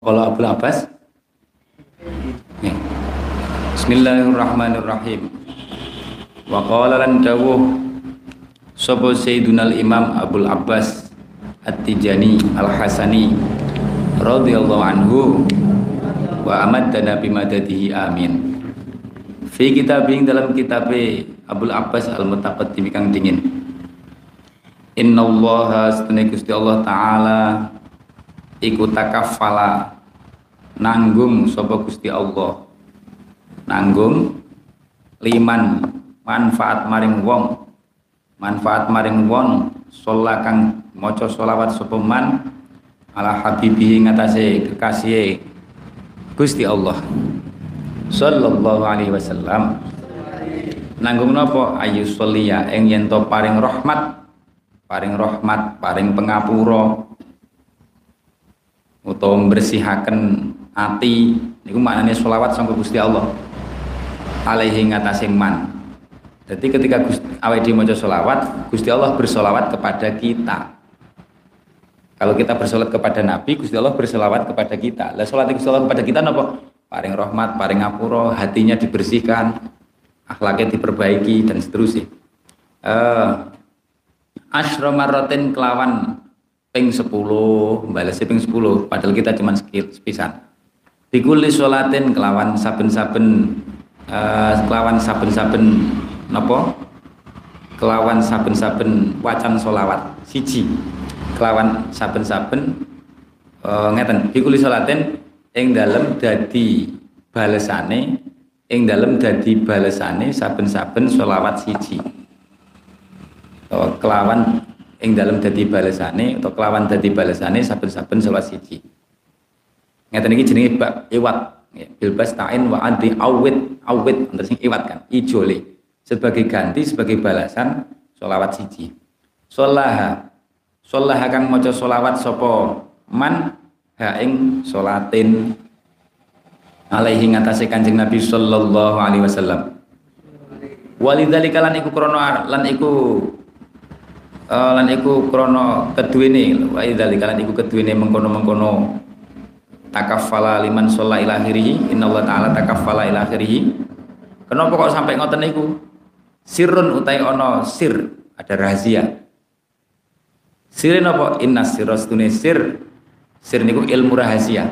Kalau Abu Abbas. Bismillahirrahmanirrahim. Wa qala lan dawuh Sapa Sayyidunal Imam Abdul Abbas At-Tijani Al-Hasani radhiyallahu anhu wa amaddana bimadadihi amin. Fi kitabing dalam kitab Abdul Abbas Al-Mutaqaddim kang dingin. Innallaha astane Gusti Allah taala iku takafala. Nanggung sapa Gusti Allah? Nanggung liman manfaat maring wong. Manfaat maring wong sholat kang maca sholawat sapa man ala habibihi ngatasé kekasih Gusti Allah. Sallallahu alaihi wasallam. Nanggung napa? Ayu sholia ing yen paring rahmat. Paring rahmat paring pengapura utawa membersihaken ati niku maknane selawat sangka Gusti Allah. Alaihi ngatasé man. Jadi ketika awake dhewe maca Gusti Allah bersolawat kepada kita. Kalau kita bersolat kepada Nabi Gusti Allah bersolawat kepada kita. Lah solat Gusti Allah kepada kita napa? Paring rahmat paring ngapura hatinya dibersihkan akhlaknya diperbaiki dan seterusnya. Uh, asyra kelawan ping 10 balesi ping 10 padahal kita cuma sepisan. Dikuli sholatin kelawan saben-saben uh, kelawan saben-saben napa kelawan saben-saben wacan solawat siji. Kelawan saben-saben uh, ngeten. Dikuli sholatin ing dalem dadi balesane ing dalem dadi balesane saben-saben solawat siji. Uh, kelawan ing dalam dadi balesane atau kelawan dadi balesane saben-saben salat siji. Ngeten iki jenenge bab iwat ya, bil bastain wa adi awit awit untuk sing iwat kan ijole sebagai ganti sebagai balasan solawat siji. Sholaha Sholaha kang maca solawat sapa man ha ing salatin alaihi ngatasé Kanjeng Nabi sallallahu alaihi wasallam. Walidzalika lan iku krana lan iku uh, lan iku krana keduwene wa idzalika lan iku mengkono-mengkono. Takafala liman sholla ila akhirih innallaha taala takafala ila akhirih. Kenapa kok sampai ngoten niku? Sirrun utai ono sir ada rahasia sirin apa inna sirrastune sir. Sir niku ilmu rahasia.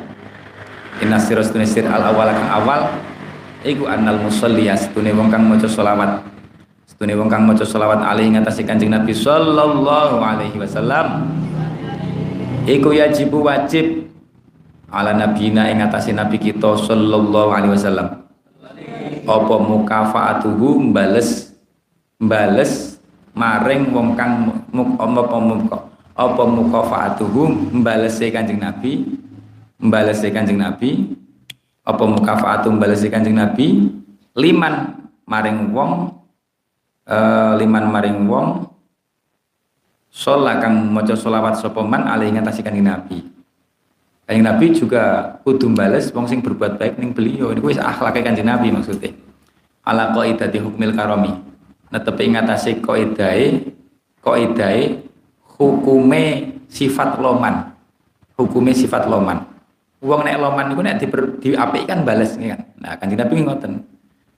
Inna sirrastune sir al awal kang awal iku annal musalli astune wong kang maca selawat Setune wong kang maca selawat alaihi ngatasi Kanjeng Nabi sallallahu alaihi wasallam iku yajibu wajib ala nabina ing ngatasi nabi kita sallallahu alaihi wasallam. Apa mukafaatuhu mbales mbales maring wong kang apa muka apa mukafaatuhu mbalese Kanjeng Nabi mbalese Kanjeng Nabi apa mukafaatu mbalese Kanjeng Nabi liman maring wong uh, liman maring wong sholat kang sholawat sopoman alih ngatasi kanjeng Nabi. Kanjeng Nabi juga kudu bales wong sing berbuat baik ning beliau. Niku wis akhlake kanjeng Nabi maksudnya. Ala qaidati hukmil karami. Netepi ngatasi qaidahe qaidahe hukume sifat loman. Hukume sifat loman. Wong nek loman niku nek diapik kan balas kan. Nah, kanjeng Nabi ngoten.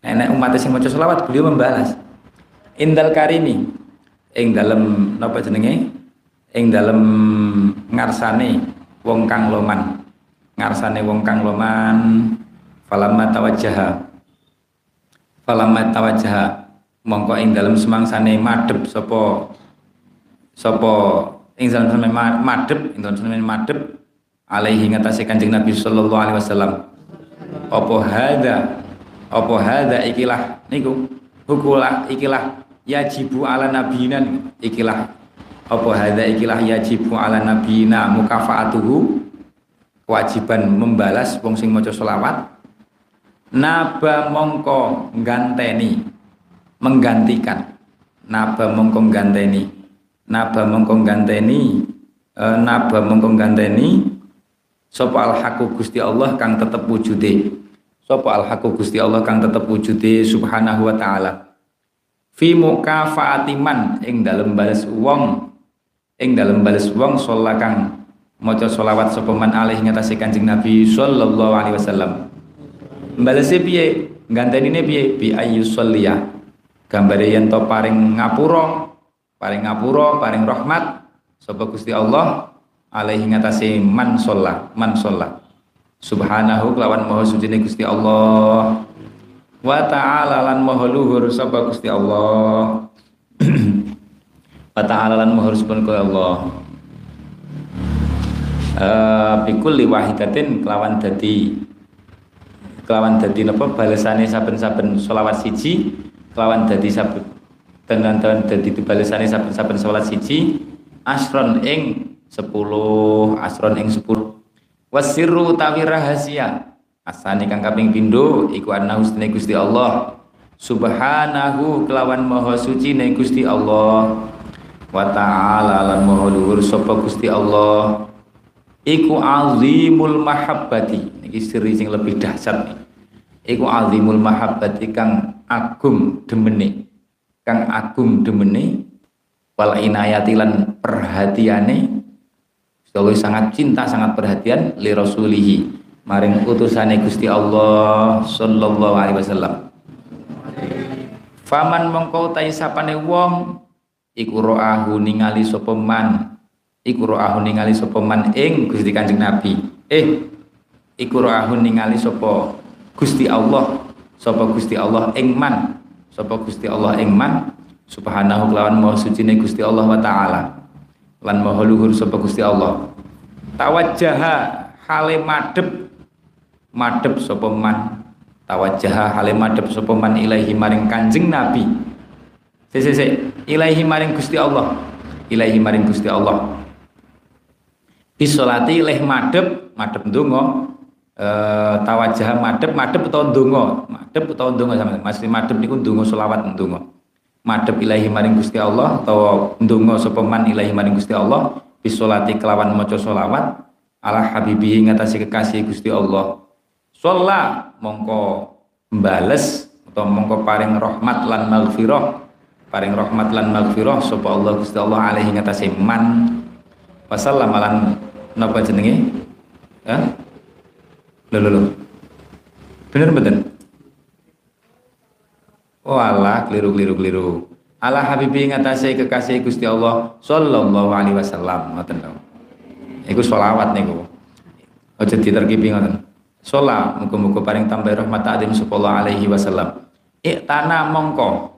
Nek nek umat sing maca selawat beliau membalas indal karimi ing dalem napa jenenge? Ing dalem ngarsane wong kang loman. Ngarsane wong kang loman falamma tawajjaha. Falamma tawajjaha mongko ing dalem semangsane madhep sapa sapa ing dalem semangsane madhep ing dalem semangsane madhep alaihi ngatasi Kanjeng Nabi sallallahu alaihi wasallam. Apa hada apa hada ikilah niku hukulah ikilah yajibu ala nabinan ikilah apa hadza ikilah yajibu ala nabina mukafaatuhu? Kewajiban membalas wong sing maca selawat. Naba mongko ganteni menggantikan. Naba mongko ganteni naba mongko ganteni e, naba mongko ganteni sapa al Gusti Allah kang tetep wujude sapa al Gusti Allah kang tetep wujude subhanahu wa taala. Fi mukafaatiman ing dalem bales wong. Ing dalem bales wong sholat kang maca selawat sapa man alih ngatasi Kanjeng Nabi sallallahu alaihi wasallam. Balese piye? Gantenine piye? Bi ayu sholliya. Gambare yen to paring ngapura paring ngapura paring rahmat sapa Gusti Allah alaihi ngatasi man sholla man sholla subhanahu kelawan maha suci Gusti Allah. Wa ta'ala lan maha luhur sapa Gusti Allah. Wa ta'ala lan maha Allah. Uh, bikul liwahidatin kelawan dadi kelawan dadi napa? Balesane saben-saben selawat siji kelawan dadi saben tenan-tenan dadi balesane saben-saben selawat siji asron ing 10 asron ing 10 wasirru tawi rahasia. Asani kang kaping pindho iku ana husne Gusti Allah. Subhanahu kelawan maha suci ne Gusti Allah. Wa ta'ala lan maha luhur sapa Gusti Allah. Iku azimul mahabbati. Niki siri sing lebih dahsyat nih. Iku azimul mahabbati kang agung demene. Kang agung demene. Wal inayati lan perhatiane Allah sangat cinta sangat perhatian li rasulihi maring utusane Gusti Allah sallallahu alaihi wasallam. Faman mongko ta sapane wong iku ro'ahu ningali sapa man? Iku ro'ahu ningali sapa man ing Gusti Kanjeng Nabi? Eh iku ro'ahu ningali sapa Gusti Allah? Sapa Gusti Allah ing man? Sapa Gusti Allah ing man? Subhanahu kelawan maha sucine Gusti Allah wa taala lan maha luhur sapa Gusti Allah. Tawajjaha hale madhep madhep sapa man. Tawajjaha hale madhep sapa man ilahi maring Kanjeng Nabi. Sik sik ilahi maring Gusti Allah. Ilahi maring Gusti Allah. Bisolati leh madep madep ndonga e, tawajah madep madep utawa ndonga. Madep utawa ndonga sama masih madep niku ndonga selawat ndonga madep ilahi maring Gusti Allah atau ndonga sapa man ilahi maring Gusti Allah bisolati kelawan maca selawat ala habibihi ngatasi kekasih Gusti Allah. Sholla mongko mbales atau mongko paring rahmat lan maghfirah. Paring rahmat lan maghfirah sapa Allah Gusti Allah alaihi ngatasi man. Wasallam lan napa jenenge? Ya lho lho bener bener oh Allah keliru keliru keliru. Ala habibi ngatasi kekasih Gusti Allah sallallahu alaihi wasallam ngoten lho. Iku selawat niku. Aja diterkipi ngoten. Sholat muga-muga paring tambah rahmat adim sallallahu alaihi wasallam. Iktana mongko.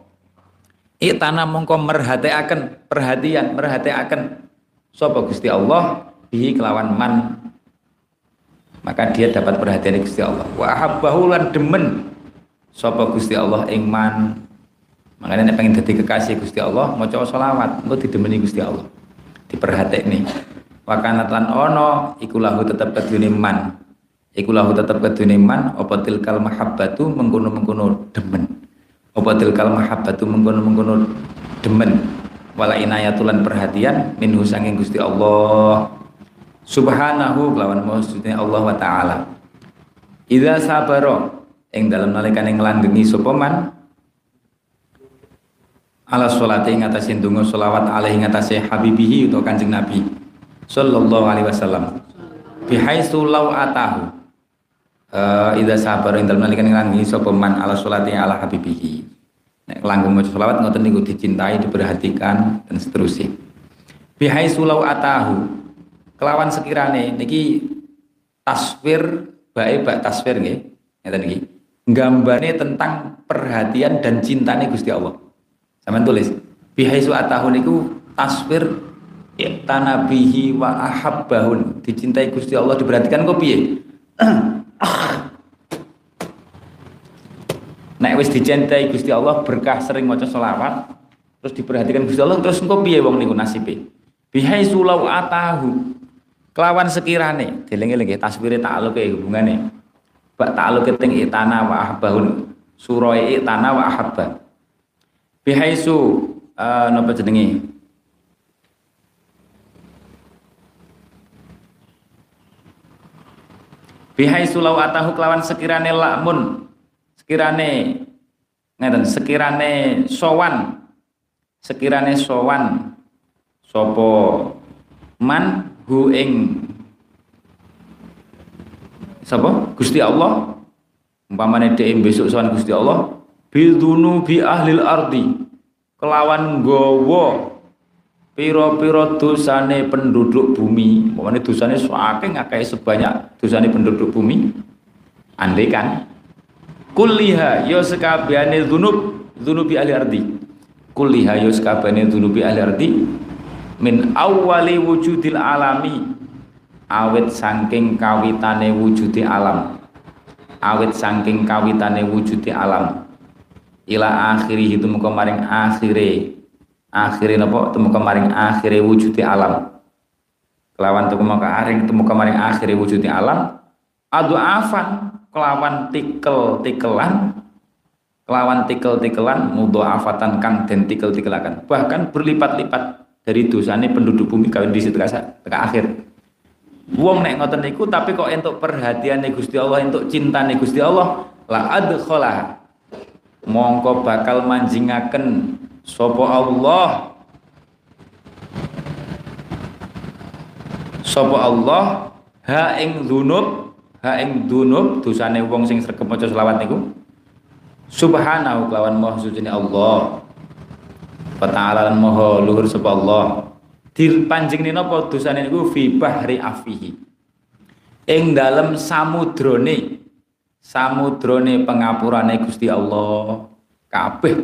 Iktana mongko merhatiaken perhatian merhatiaken sapa Gusti Allah? Bihi kelawan man. Maka dia dapat perhatian Gusti Allah. Wa habbahu lan demen sapa Gusti Allah ing man? Makanya nek pengen dadi kekasih Gusti Allah maca selawat. Engko didemeni Gusti Allah. Diperhatekne. Wa kanat lan ono iku lahu tetep kedune man. Iku lahu tetep kedune man apa tilkal mahabbatu mengkono-mengkono demen. Apa tilkal mahabbatu mengkono-mengkono demen. Wala inayatulan perhatian minhu sanging Gusti Allah. Subhanahu kelawan maksudnya Allah wa taala. Idza sabaro ing dalam nalikane nglandhengi sapa man? Ala sholati ing atase ndonga selawat alaihi ing atase habibihi utawa Kanjeng Nabi sallallahu alaihi wasallam. Bihaitsu law atahu. Uh, idza sabaro ing dalam nalikane nglandhengi sapa man ala sholati ala habibihi. Nek langgung maca selawat ngoten niku dicintai diperhatikan dan seterusnya. Bihaitsu law atahu. Kelawan sekirane niki taswir baik bak taswir nggih. Ngeten niki gambarnya tentang perhatian dan cintane Gusti Allah. Sampean tulis bihaisu atahu niku taswir tanabihi wa ahabbahun. Dicintai Gusti Allah diperhatikan kok piye? Nek wis dicintai Gusti Allah berkah sering maca selawat terus diperhatikan Gusti Allah terus engko piye wong niku nasibe? Bihaisu lau atahu. Kelawan sekirane dieling-eling taswire ta'alluq hubungane bak ta'alluq teng itana wa ahbahun. Surah itana wa ahabba bihaisu uh, napa jenenge bihaisu law atahu kelawan sekirane lakmun. Sekirane ngeten sekirane sowan. Sekirane sowan. Sopo man hu ing sapa Gusti Allah. Umpamane dhek besok sowan Gusti Allah bi ahlil ardi. Kelawan gowo piro-piro dosane penduduk bumi. Umpamane dosane saking akeh sebanyak dosane penduduk bumi. Andai kan? Kulliha ya sekabehane dzunub dzunubi ahli ardi. Kulliha ya sekabehane dzunubi ahli ardi. Min awwali wujudil alami awet saking kawitane wujudi alam. Awet saking kawitane wujudi alam. Ila akhiri itu muka maring akhire. Akhire napa temu maring akhire wujudi alam. Kelawan temu aring temu maring akhire wujudi alam. Adu afan kelawan tikel-tikelan. Kelawan tikel-tikelan afatan kang den tikel-tikelakan bahkan berlipat-lipat dari dosane penduduk bumi kawin di situ teka akhir wong nek ngoten niku tapi kok entuk perhatian Gusti Allah entuk cintane Gusti Allah la adkhalah mongko bakal manjingaken sapa Allah. Sapa Allah ha ing dzunub ha ing dunub dosane wong sing sregep maca selawat niku. Subhanahu kelawan maha suci Allah. Wa ta'ala maha luhur sapa Allah dipanjengne napa? Dosane niku fi bahri afihi. Ing dalem samudrane samudrane pengapurane Gusti Allah. Kabeh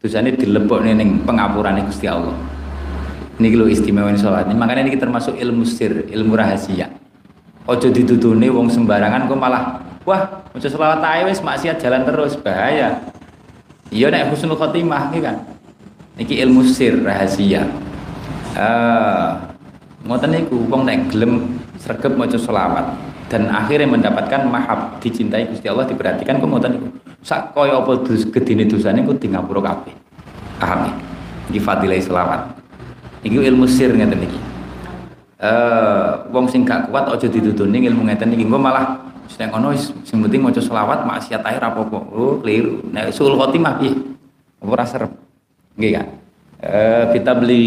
dosane dilebokne ning pengapurane Gusti Allah. Niki lho istimewa salat makanya ini termasuk ilmu sir ilmu rahasia. Ojo ditutuni wong sembarangan kok malah wah ojo selawat ae wis maksiat jalan terus. Bahaya. Iya nek husnul khotimah iki kan? Iki ilmu sir rahasia uh, ngoten niku wong nek gelem sregep maca selawat dan akhirnya mendapatkan mahab dicintai Gusti Allah diperhatikan kok ngoten niku sak kaya apa dus gedine dosane ku di ngapura kabeh paham iki fadilah selawat iki ilmu sir ngeten iki eh wong sing gak kuat aja ditutuni ilmu ngeten iki engko malah sing ngono sing penting maca selawat maksiat ae ra apa-apa. Oh, keliru. Nek sul khotimah piye? Apa ora serem? Nggih kan? Eh kita beli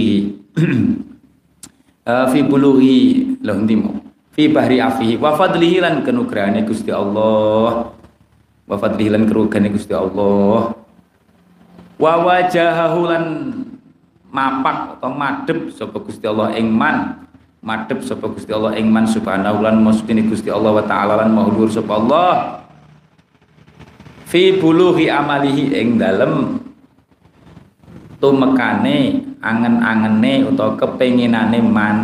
fi bulughi lho ndimo. Fi bahri afihi wa fadlihi lan kenugrahane Gusti Allah. Wa fadlihi lan kenugrahane Gusti Allah. Wa wajahahu lan mapak atau madhep sapa Gusti Allah ing man madhep sapa Gusti Allah ing man subhanahu lan mustine Gusti Allah wa taala lan sapa Allah fi buluhi amalihi ing dalem tumekane angen-angene utawa kepenginane man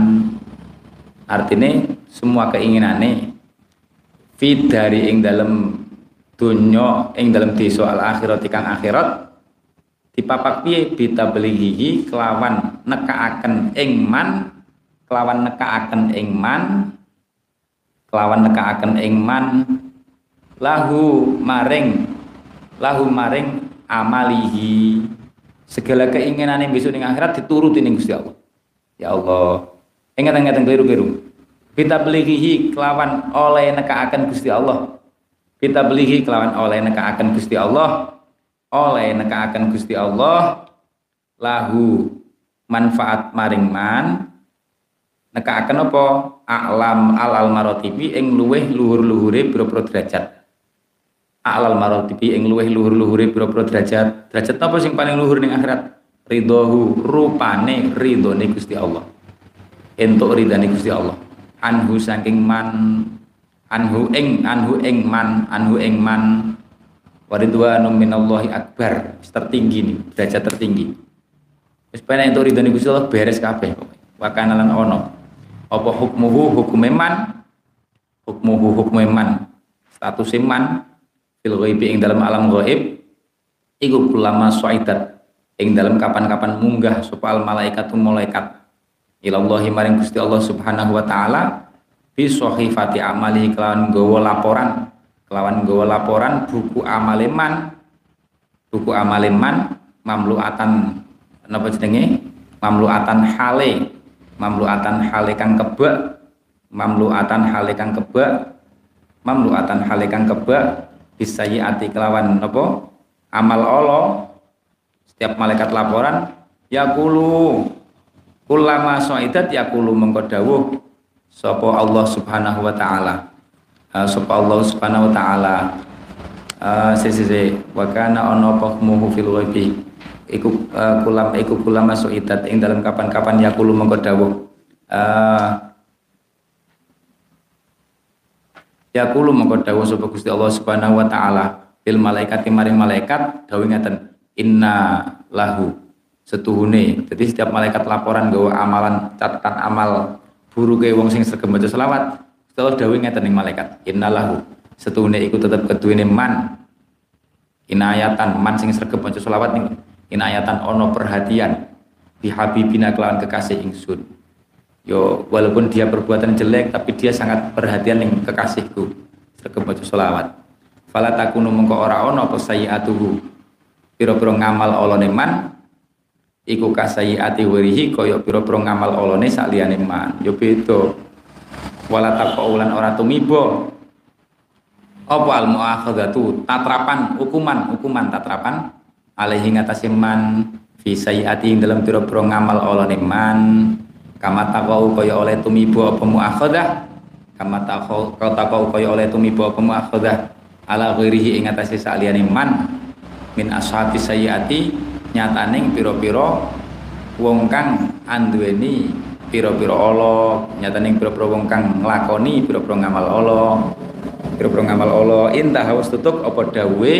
artine semua keinginane fi dari ing dalem dunya ing dalem desa al akhirat kang akhirat dipapak piye? Bita kelawan nekaaken ing man kelawan nekaaken ing man kelawan nekaaken ing man. Lahu maring lahu maring amalihi segala keinginan yang besok ning akhirat dituruti ning Gusti Allah. Ya Allah. Ingat-ingat keliru-keliru. Kita belihi kelawan oleh nekaaken Gusti Allah. Kita belihi kelawan oleh nekaaken Gusti Allah. Oleh nekaaken Gusti Allah. Lahu manfaat maring man. Nekaaken apa? Alam alal marotibi ing luweh luhur-luhure pira-pira derajat alal marotibi ing luweh luhur-luhure pira-pira derajat. Derajat apa sing paling luhur ning akhirat? Ridhohu rupane ridhone Gusti Allah. Entuk ridhane Gusti Allah. Anhu saking man anhu ing anhu ing man anhu ing man. Waridwanu minallahi akbar. Tertinggi nih derajat tertinggi. Wis pengen entuk ridhone Gusti Allah beres kabeh wakana lan ono. Apa hukmuhu? Hukum man. Hukmuhu hukum man. Status iman fil ghaibi ing dalam alam ghaib iku ulama suaidat ing dalam kapan-kapan munggah sopal malaikat malaikat. Ilallahi maring Gusti Allah Subhanahu wa taala bi sahifati amali kelawan gawa laporan. Kelawan gawa laporan buku amaleman buku amaleman mamluatan napa jenenge? Mamluatan hale mamluatan hale kang kebak mamluatan hale kang kebak mamluatan hale kang kebak ati kelawan apa? Amal Allah. Setiap malaikat laporan yakulu kulama soidat yakulu mengko dawuh sapa Allah Subhanahu wa taala. Uh, sapa Allah Subhanahu wa taala. Uh, sisi wa kana ana muhu fil ghaibi. Iku uh, kulam iku kulam masuk idat ing dalam kapan-kapan yakulu mengko dawuh. Uh, yakulu mengko dawuh sapa Gusti Allah Subhanahu wa taala bil malaikat maring malaikat dawuh ngaten inna lahu setuhune. Jadi setiap malaikat laporan gawa amalan catatan amal buruke wong sing sregep maca selawat setelah dawuh ngeten ning malaikat innalahu setuhune iku tetep keduwene man. Inayatan man sing sregep maca selawat ning inayatan ono perhatian. Di habibina kelawan kekasih ingsun yo walaupun dia perbuatan jelek tapi dia sangat perhatian ning kekasihku. Maca selawat. Fala takunu mengko ora ono apa sayiatuhu. Pira-pira ngamal olone man iku kasai ati wirihi kaya pira-pira ngamal olone saliyane man. Yo beda. Wala taqaulan ora tumiba. Apa al muakhadatu tatrapan hukuman hukuman tatrapan. Alaihi ngatasi man fi sayiati dalam pira-pira ngamal olone man kama taqau kaya oleh tumiba apa muakhadah? Kama taqau taqau kaya oleh tumiba apa muakhadah? Ala ghairihi ing atase saliyane man min ashabi sayiati nyataning piro-piro wong kang piro-piro Allah nyataning piro-piro wong kang nglakoni piro-piro ngamal Allah piro-piro ngamal Allah intah haus tutuk apa dawe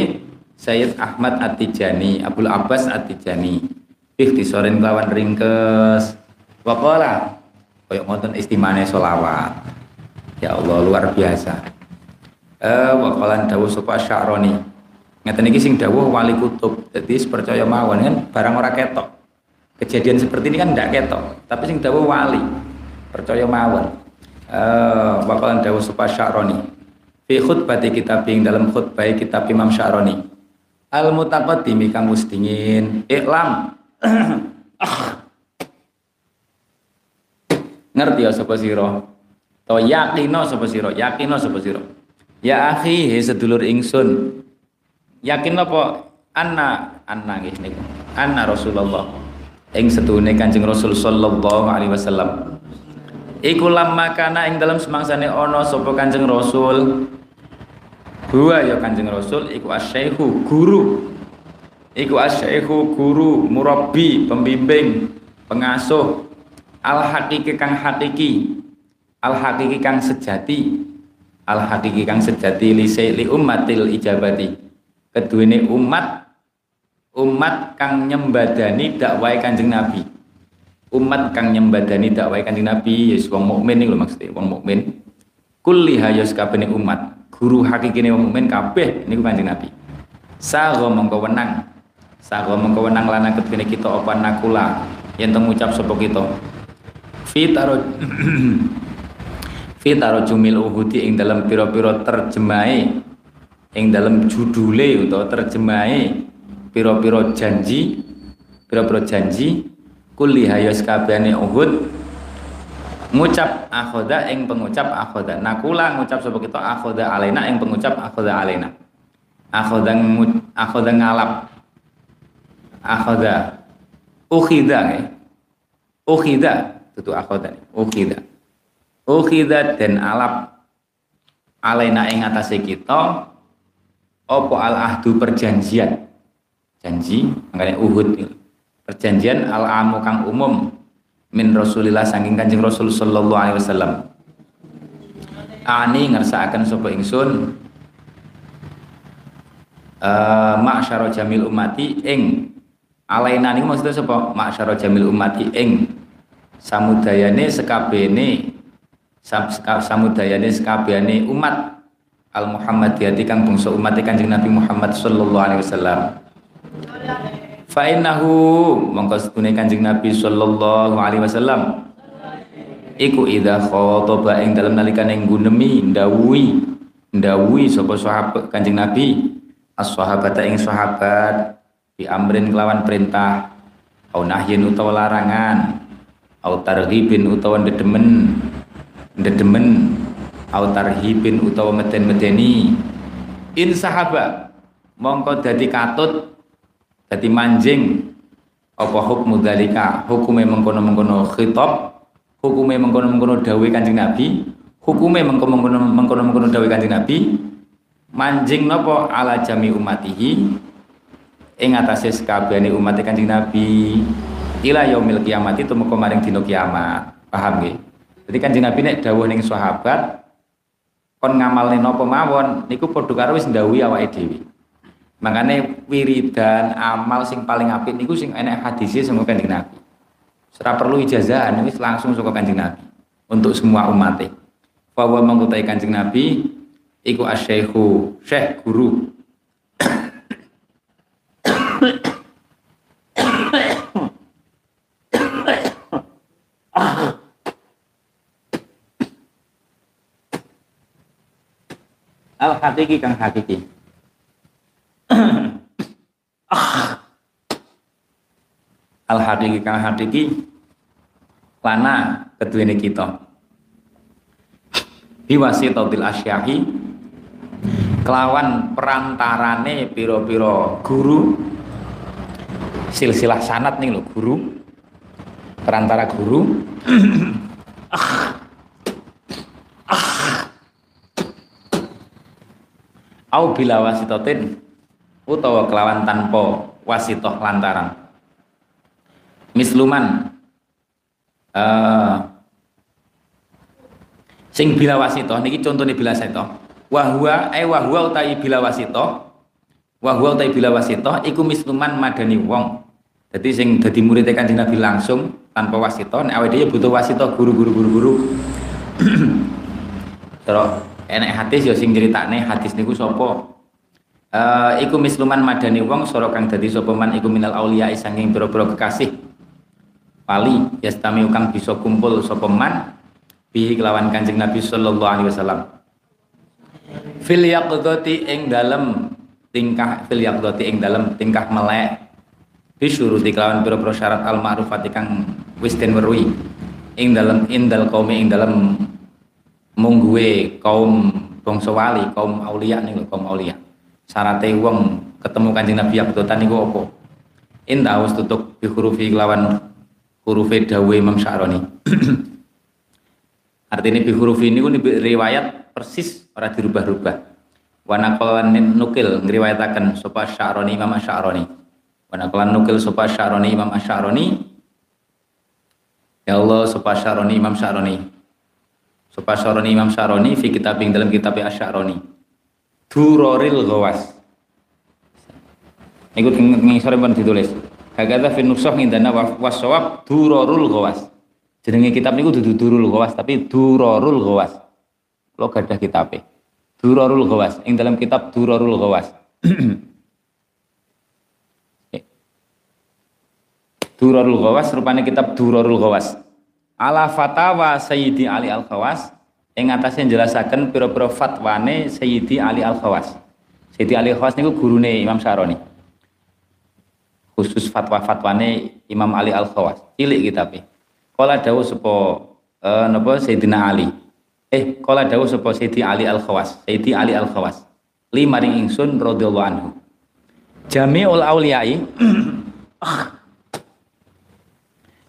Sayyid Ahmad At-Tijani Abdul Abbas At-Tijani. Kelawan ringkes waqala. Koyok ngoten istimane solawat ya Allah luar biasa. Eh waqalan dawuh sapa Sya'roni. Ngeten iki sing dawuh wali kutub. Jadi percaya mawon kan? Barang ora ketok. Kejadian seperti ini kan tidak ketok. Tapi sing dawuh wali percaya mawon. Uh, bakalan dawuh syaroni. Fi khutbati kitab ing dalam khutbah kitab Imam Syaroni. Al mutaqaddimi kang wis dingin. Iklam ngerti ya sapa sira? To yakino sapa sira? Yakino sapa sira? Ya akhi he sedulur ingsun. Yakin apa? Anna anna nggih niku. Anna Rasulullah. Ing setune Kanjeng Rasul sallallahu alaihi wasallam. Iku lamma kana ing dalam semangsane ana sapa Kanjeng Rasul? Huwa ya Kanjeng Rasul iku asyaihu guru. Iku asyaihu guru murabbi pembimbing pengasuh al hakiki kang hakiki al hakiki kang sejati al hakiki kang sejati li li ummatil ijabati keduene umat umat kang nyembadani dakwah Kanjeng Nabi. Umat kang nyembadani dakwah Kanjeng Nabi, yes wong mukmin iki lho maksudnya, wong mukmin. Kulli hayas kabeh umat. Guru hakikine wong mukmin kabeh niku Kanjeng Nabi. Sago mongko wenang. Sago mongko wenang lanang keduene kita apa nakula yen temu ucap sapa kita. Fitaro Fitaro jumil uhudi ing dalam piro-piro terjemahe ing dalam judule utawa terjemahe piro-piro janji piro-piro janji kulli hayas kabehane Uhud ngucap akhoda ing pengucap akhoda. Nakula ngucap sapa kita? Akhoda alena ing pengucap akhoda alena akhoda akhoda ngalap. Akhoda ukhida eh. ukhida itu akhoda ukhida. Ukhida dan alap. Alena ing atase kita opo al ahdu perjanjian? Janji makanya uhud perjanjian al amu kang umum min rasulillah saking kanjeng rasul sallallahu alaihi wasallam. Ani ngersakaken sapa ingsun? Uh, ma'syara jamil umati ing. Alaina niku maksudnya sapa? Ma'syara jamil umati ing samudayane sekabene samudayane sekabehane umat al Muhammadiyati kang bangsa umat Kanjeng Nabi Muhammad sallallahu alaihi wasallam. Fa innahu mongko sedune Kanjeng Nabi sallallahu alaihi wasallam. Iku idza khataba ing dalem nalikane nggunemi ndawuhi ndawuhi sapa sahabat Kanjeng Nabi. As-sahabata ing sahabat bi amrin kelawan perintah au nahyin utawa larangan au targhibin utawa ndedemen. Ndedemen. Au tarhibin utawa meden-medeni in sahaba mongko dadi katut dadi manjing. Apa hukmu dalika hukume mengkono-mengkono khitab hukume mengkono-mengkono dawuh Kanjeng Nabi hukume mengkono mengkono mengkono dawuh Kanjeng Nabi. Manjing nopo? Ala jami umatihi ing atase sekabehane umat Kanjeng Nabi ila yaumil kiamat itu muga maring dina kiamat. Paham nggih? Jadi Kanjeng Nabi nek dawuh ning sahabat kon ngamalne napa mawon niku padha karo wis ndhawuhi awake dhewe. Makane wiridan amal sing paling apik niku sing enek hadise saka Kanjeng Nabi. Ora perlu ijazah wis langsung saka Kanjeng Nabi untuk semua umatnya. Bahwa mengkutai kancing Nabi iku asyaihu syekh guru al hakiki kang hakiki. Al hakiki kang hakiki lana keduene kita. Biwasitatil asyahi kelawan perantarane piro-piro guru silsilah sanat nih lo guru perantara guru au bila wasitotin utawa kelawan tanpa wasitoh lantaran. Misluman uh, sing bila wasito niki contohnya bila wasito wahwa eh wahwa utai bila wasito wahwa utai bila wasito iku misluman madani wong. Jadi sing jadi murid kanjeng Nabi langsung tanpa wasito nek awake dhewe butuh wasito guru-guru guru-guru. Terus enek hadis ya sing critakne hadis niku sapa? Uh, iku misluman madani wong sora kang dadi sapa man iku minal auliya sanging pira-pira kekasih. Wali yastami kang bisa kumpul sapa man bihi kelawan Kanjeng Nabi sallallahu alaihi wasallam. Fil yaqdati ing dalem tingkah fil yaqdati ing dalem tingkah melek bisyuruti kelawan pira-pira syarat al ma'rufati kang wis den weruhi ing dalem indal kaum ing dalem mungguwe kaum bangsa wali kaum aulia nih kaum aulia syarate wong ketemu kanjeng Nabi yaqdatan niku apa indah wis tutuk bi hurufi kelawan hurufe dawe Imam Sya'rani Artinya bi huruf ini pun riwayat persis ora dirubah-rubah. Wa naqalan nukil ngriwayataken sapa Sya'rani Imam Sya'rani. Wa naqalan nukil sapa Sya'rani Imam Sya'rani. Ya Allah sapa Sya'rani Imam Sya'rani. Sapa Sya'rani Imam Sya'rani fi kitab ing dalam kitab Asy-Sya'rani. Duroril Ghawas. Ikut ngisore pun ditulis. Hakata fi nusakh indana wasawab durorul Ghawas jenenge kitab niku dudu Durul Ghawas tapi Durarul Ghawas. Lo gadah kitabe. Durarul Ghawas ing dalam kitab Durarul Ghawas. Durarul Ghawas rupane kitab Durarul Ghawas. Ala fatawa Sayyidi Ali Al Khawas ing atase njelasaken pira-pira fatwane Sayyidi Ali Al Khawas. Sayyidi Ali Al Khawas niku gurune Imam Syaroni. Khusus fatwa-fatwane Imam Ali Al Khawas. Cilik kitabe. Kala dawuh sapa uh, napa Sayyidina Ali. Eh, kala dawuh sapa Sayyidi Ali Al-Khawas, Sayyidi Ali Al-Khawas. Li maring ingsun radhiyallahu anhu. Jami'ul auliyai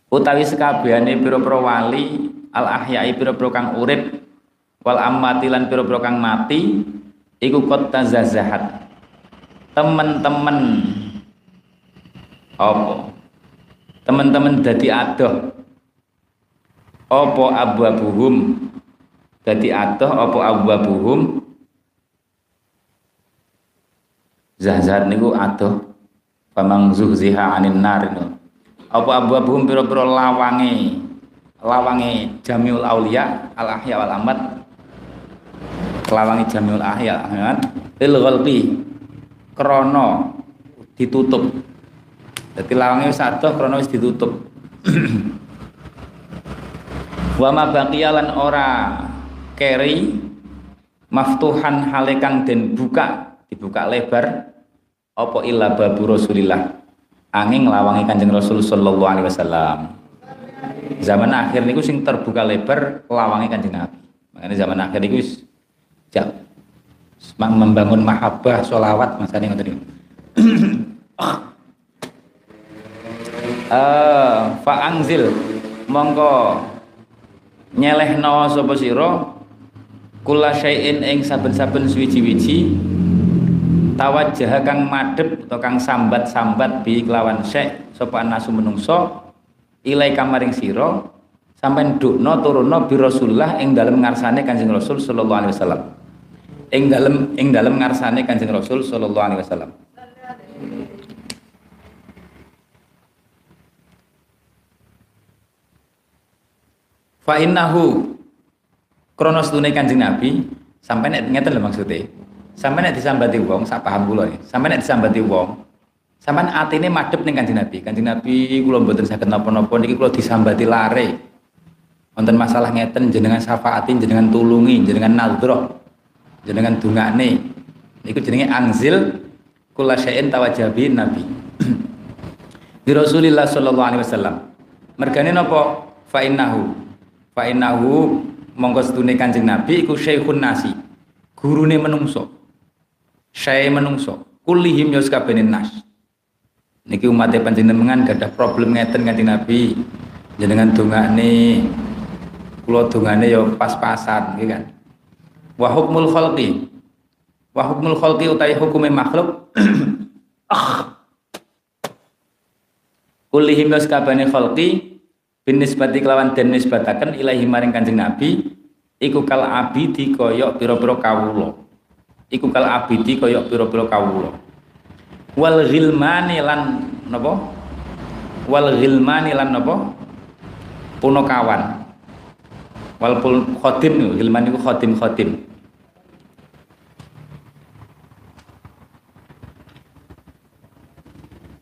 utawi sekabehane pira-pira wali al ahyai pira-pira kang urip wal ammati lan pira-pira kang mati iku kot tazazahat. Temen-temen. Apa? Teman-teman dadi adoh. Opo abwabuhum? Dadi atoh opo abwabuhum? Zahzat niku atoh pamang zuhziha anin nar. itu apa abwabuhum pira-pira lawange lawange jamiul aulia al ahya wal amat lawange jamiul ahya kan lil ghalbi krana ditutup. Jadi atoh krana wis ditutup. Wa ma baqiyalan ora keri maftuhan halekang den buka dibuka lebar apa illa babu Rasulillah angin nglawangi Kanjeng Rasul sallallahu alaihi wasallam. Zaman akhir niku sing terbuka lebar lawangi Kanjeng Nabi. Makanya zaman akhir niku wis membangun mahabbah sholawat masane ngoten niku. Uh, fa angzil mongko nyelehno sapa sira? Kula syai'in ing saben-saben suwiji-wiji tawajjah kang madhep atau kang sambat-sambat bi kelawan syek sapa nasu menungso ilai kamaring sira sampean dukno turunno bi Rasulullah ing dalem ngarsane Kanjeng Rasul sallallahu alaihi wasallam. Ing dalem ing dalem ngarsane Kanjeng Rasul sallallahu alaihi wasallam. Fa innahu kronos tunai kanjeng Nabi sampai nek ngeten lho maksudnya sampai nek disambati wong sak paham kula ya sampai disambati wong sampai atine madhep ning kanjeng Nabi. Kanjeng Nabi kula mboten saged napa-napa niki kula disambati lare. Wonten masalah ngeten jenengan syafaatin jenengan tulungi jenengan nadroh jenengan dungane niku jenenge angzil kula syai'in tawajabi Nabi. Di Rasulillah sallallahu alaihi wasallam mergane napa? Fa innahu. Fa innahu monggo setune Kanjeng Nabi iku syekhun nasi gurune menungso syai menungso. Kulihim yos kabene nas. Niki umat panjenengan gak ada problem ngeten Kanjeng Nabi. Jenengan dongane kula dongane ya pas-pasan nggih kan? Wa hukmul khalqi. Wa hukmul khalqi utai hukume makhluk. Kulihim yos kabene khalqi bin nisbati kelawan den nisbataken ilahi maring Kanjeng Nabi iku kal abidi koyok pira-pira kawula iku kal abidi koyok pira-pira kawula. Wal ghilmani lan napa? Wal ghilmani lan napa? Punakawan wal khodim ghilman iku khodim khodim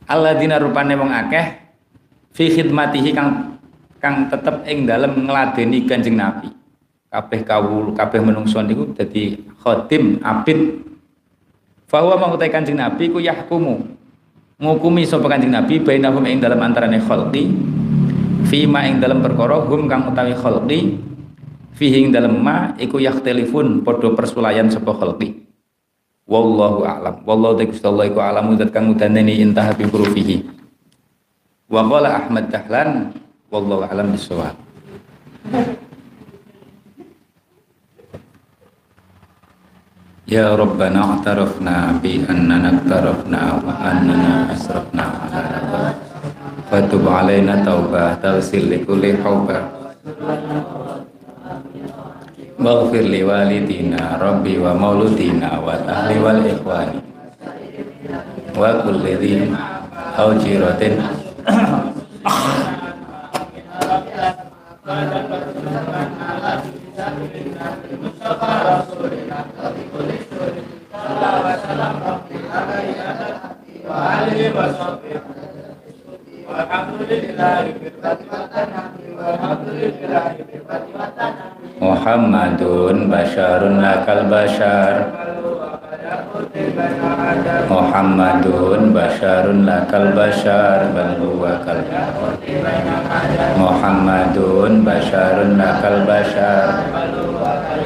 Alladzina rupane wong akeh fi khidmatihi kang kang tetep ing dalem ngladeni Kanjeng Nabi. Kabeh kawul, kabeh menungso niku dadi khotim abid. Fahuwa mangkutai Kanjeng Nabi ku yahkumu. Ngukumi sapa Kanjeng Nabi bainahum ing dalem antarane khalqi fima ing dalem perkara hum kang utawi khalqi fihi ing dalem ma iku yakhtalifun padha persulayan sapa khalqi. Wallahu a'lam. Wallahu ta'ala iku alamu zat kang udaneni intah bi hurufihi. Wa qala Ahmad Dahlan wallahu alam bisawab Ya Rabbana atarafna bi annana aktarafna wa annana asrafna ala rabbah Fatub alaina taubah tawsil li kulli hawbah Waghfir li walidina rabbi wa mauludina wa ahli wal ikhwani. Wa kulli dhin aw jiratin Muhammadun basyarun lakal basyar Muhammadun basyarun lakal basyar bal huwa kal Muhammadun basyarun lakal basyar bal huwa kal